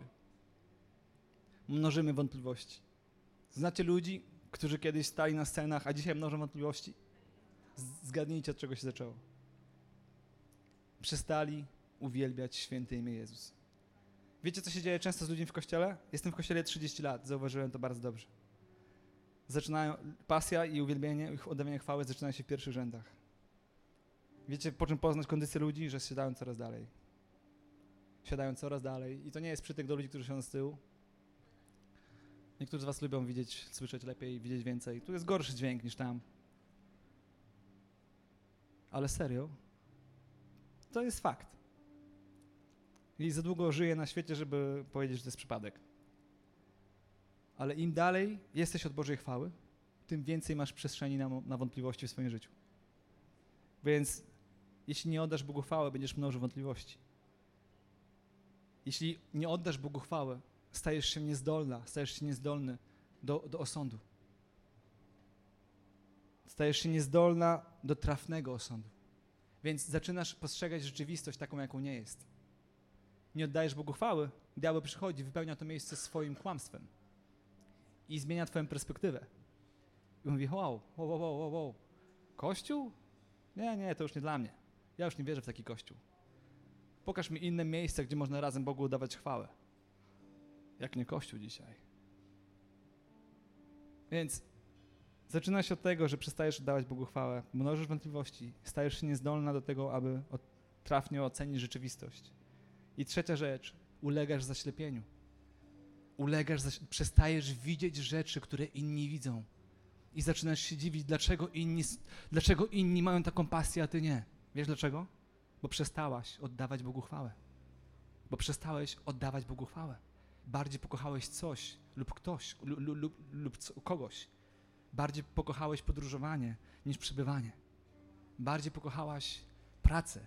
Mnożymy wątpliwości. Znacie ludzi, którzy kiedyś stali na scenach, a dzisiaj mnożą wątpliwości? Zgadnijcie, od czego się zaczęło. Przestali uwielbiać święte imię Jezus. Wiecie, co się dzieje często z ludźmi w kościele? Jestem w kościele 30 lat, zauważyłem to bardzo dobrze zaczynają, pasja i uwielbienie, ich oddawanie chwały zaczynają się w pierwszych rzędach. Wiecie, po czym poznać kondycję ludzi? Że siadają coraz dalej. Siadają coraz dalej. I to nie jest przytyk do ludzi, którzy siedzą z tyłu. Niektórzy z was lubią widzieć, słyszeć lepiej, widzieć więcej. Tu jest gorszy dźwięk niż tam. Ale serio, to jest fakt. I za długo żyję na świecie, żeby powiedzieć, że to jest przypadek. Ale im dalej jesteś od Bożej chwały, tym więcej masz przestrzeni na, na wątpliwości w swoim życiu. Więc jeśli nie oddasz Bogu chwałę, będziesz mnożył wątpliwości. Jeśli nie oddasz Bogu chwałę, stajesz się niezdolna, stajesz się niezdolny do, do osądu. Stajesz się niezdolna do trafnego osądu. Więc zaczynasz postrzegać rzeczywistość taką, jaką nie jest. Nie oddajesz Bogu chwały, diabeł przychodzi, wypełnia to miejsce swoim kłamstwem i zmienia twoją perspektywę. I mówi, wow, wow, wow, wow, wow, kościół? Nie, nie, to już nie dla mnie. Ja już nie wierzę w taki kościół. Pokaż mi inne miejsce, gdzie można razem Bogu udawać chwałę. Jak nie kościół dzisiaj. Więc zaczyna się od tego, że przestajesz dawać Bogu chwałę, mnożysz wątpliwości, stajesz się niezdolna do tego, aby trafnie ocenić rzeczywistość. I trzecia rzecz, ulegasz zaślepieniu ulegasz, przestajesz widzieć rzeczy, które inni widzą. I zaczynasz się dziwić, dlaczego inni, dlaczego inni mają taką pasję, a ty nie. Wiesz dlaczego? Bo przestałaś oddawać Bogu chwałę. Bo przestałeś oddawać Bogu chwałę. Bardziej pokochałeś coś lub ktoś lub, lub, lub kogoś. Bardziej pokochałeś podróżowanie niż przebywanie. Bardziej pokochałaś pracę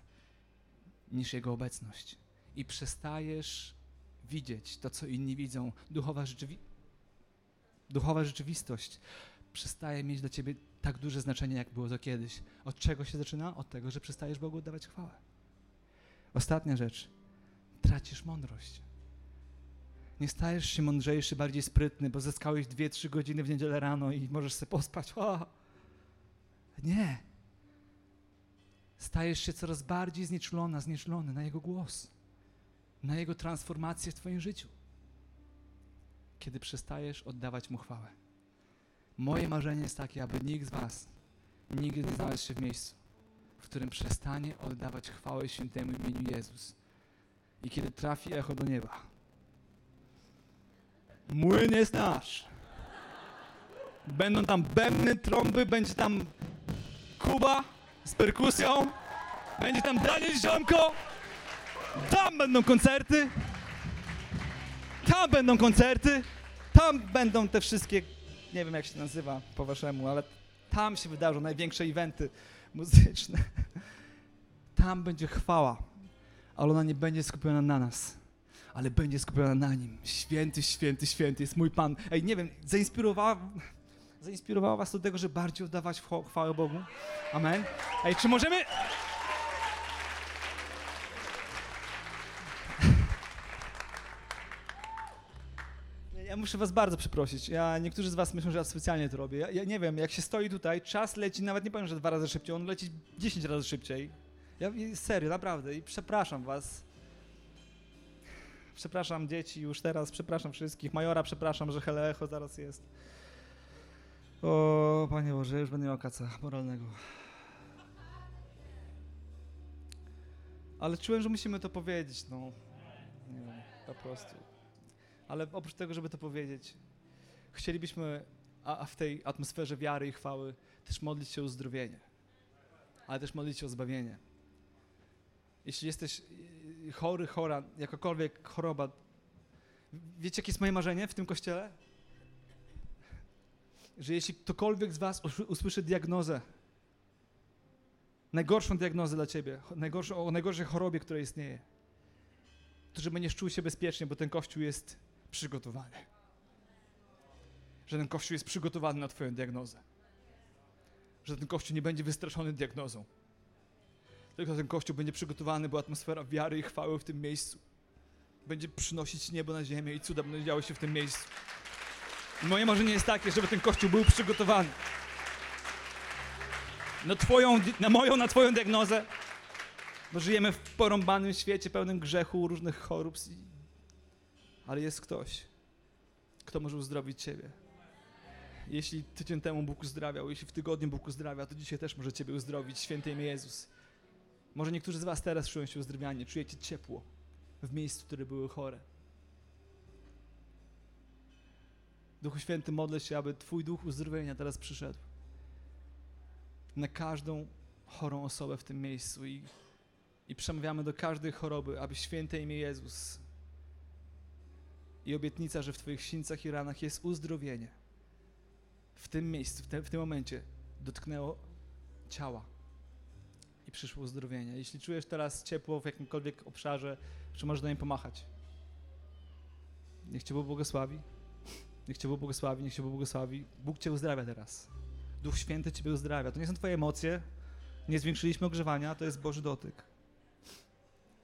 niż Jego obecność. I przestajesz widzieć to, co inni widzą. Duchowa, rzeczywi Duchowa rzeczywistość przestaje mieć dla ciebie tak duże znaczenie, jak było to kiedyś. Od czego się zaczyna? Od tego, że przestajesz Bogu oddawać chwałę. Ostatnia rzecz. Tracisz mądrość. Nie stajesz się mądrzejszy, bardziej sprytny, bo zyskałeś dwie, trzy godziny w niedzielę rano i możesz sobie pospać. O! Nie. Stajesz się coraz bardziej znieczulona, znieczulony na Jego głos, na Jego transformację w Twoim życiu, kiedy przestajesz oddawać Mu chwałę. Moje marzenie jest takie, aby nikt z Was nigdy nie znalazł się w miejscu, w którym przestanie oddawać chwałę świętemu imieniu Jezus. I kiedy trafi echo do nieba, młyn jest nasz. Będą tam bębny, trąby, będzie tam Kuba z perkusją, będzie tam Daniel Ziomko, tam będą koncerty, tam będą koncerty, tam będą te wszystkie, nie wiem jak się nazywa po waszemu, ale tam się wydarzą największe eventy muzyczne. Tam będzie chwała, ale ona nie będzie skupiona na nas, ale będzie skupiona na Nim. Święty, święty, święty jest mój Pan. Ej, nie wiem, zainspirowała, zainspirowała was do tego, że bardziej oddawać chwa- chwałę Bogu? Amen. Ej, czy możemy... muszę was bardzo przeprosić. Ja, niektórzy z was myślą, że ja specjalnie to robię. Ja, ja nie wiem, jak się stoi tutaj, czas leci, nawet nie powiem, że dwa razy szybciej, on leci 10 razy szybciej. Ja serio, naprawdę. I przepraszam was. Przepraszam dzieci już teraz, przepraszam wszystkich. Majora przepraszam, że Helecho zaraz jest. O, Panie Boże, już będę miał kaca moralnego. Ale czułem, że musimy to powiedzieć, no. Nie wiem, po prostu. Ale oprócz tego, żeby to powiedzieć, chcielibyśmy a, w tej atmosferze wiary i chwały też modlić się o uzdrowienie, ale też modlić się o zbawienie. Jeśli jesteś chory, chora, jakakolwiek choroba, wiecie, jakie jest moje marzenie w tym kościele? Że jeśli ktokolwiek z Was usły- usłyszy diagnozę, najgorszą diagnozę dla Ciebie, najgorszą, o najgorszej chorobie, która istnieje, to żeby nie czuł się bezpiecznie, bo ten Kościół jest przygotowany. Że ten Kościół jest przygotowany na Twoją diagnozę. Że ten Kościół nie będzie wystraszony diagnozą. Tylko ten Kościół będzie przygotowany, bo atmosfera wiary i chwały w tym miejscu będzie przynosić niebo na ziemię i cuda będą działy się w tym miejscu. Moje marzenie jest takie, żeby ten Kościół był przygotowany na twoją, na moją, na twoją diagnozę, bo żyjemy w porąbanym świecie pełnym grzechu, różnych chorób, ale jest ktoś, kto może uzdrowić ciebie. Jeśli tydzień temu Bóg uzdrawiał, jeśli w tygodniu Bóg uzdrawia, to dzisiaj też może ciebie uzdrowić, święty imię Jezus. Może niektórzy z was teraz czują się uzdrowiani, czujecie ciepło w miejscu, które były chore. Duchu Święty, modlę się, aby Twój duch uzdrowienia teraz przyszedł na każdą chorą osobę w tym miejscu i, i przemawiamy do każdej choroby, aby święte imię Jezus i obietnica, że w Twoich sińcach i ranach jest uzdrowienie. W tym miejscu, w, te, w tym momencie dotknęło ciała i przyszło uzdrowienie. Jeśli czujesz teraz ciepło w jakimkolwiek obszarze, czy możesz do niej pomachać. Niech Cię Bóg błogosławi. Niech Cię Bóg błogosławi, niech Cię Bóg błogosławi. Bóg Cię uzdrawia teraz. Duch Święty Ciebie uzdrawia. To nie są Twoje emocje, nie zwiększyliśmy ogrzewania, to jest Boży dotyk.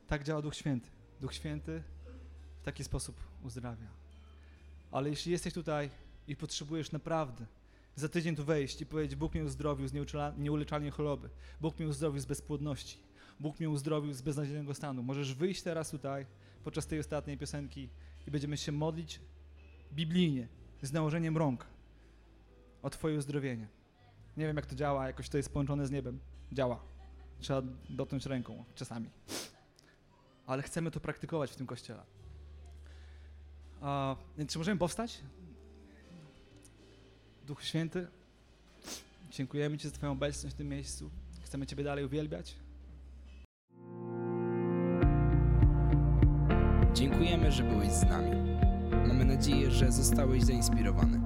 Tak działa Duch Święty. Duch Święty taki sposób uzdrawia. Ale jeśli jesteś tutaj i potrzebujesz naprawdę za tydzień tu wejść i powiedzieć, Bóg mnie uzdrowił z nieuleczalnej choroby, Bóg mnie uzdrowił z bezpłodności, Bóg mnie uzdrowił z beznadziejnego stanu, możesz wyjść teraz tutaj podczas tej ostatniej piosenki i będziemy się modlić biblijnie, z nałożeniem rąk o Twoje uzdrowienie. Nie wiem, jak to działa, jakoś to jest połączone z niebem. Działa. Trzeba dotknąć ręką czasami. Ale chcemy to praktykować w tym kościele. A, więc czy możemy powstać? Duch Święty, dziękujemy Ci za Twoją obecność w tym miejscu. Chcemy Ciebie dalej uwielbiać. Dziękujemy, że byłeś z nami. Mamy nadzieję, że zostałeś zainspirowany.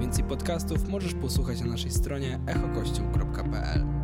Więcej podcastów możesz posłuchać na naszej stronie echokościół.pl.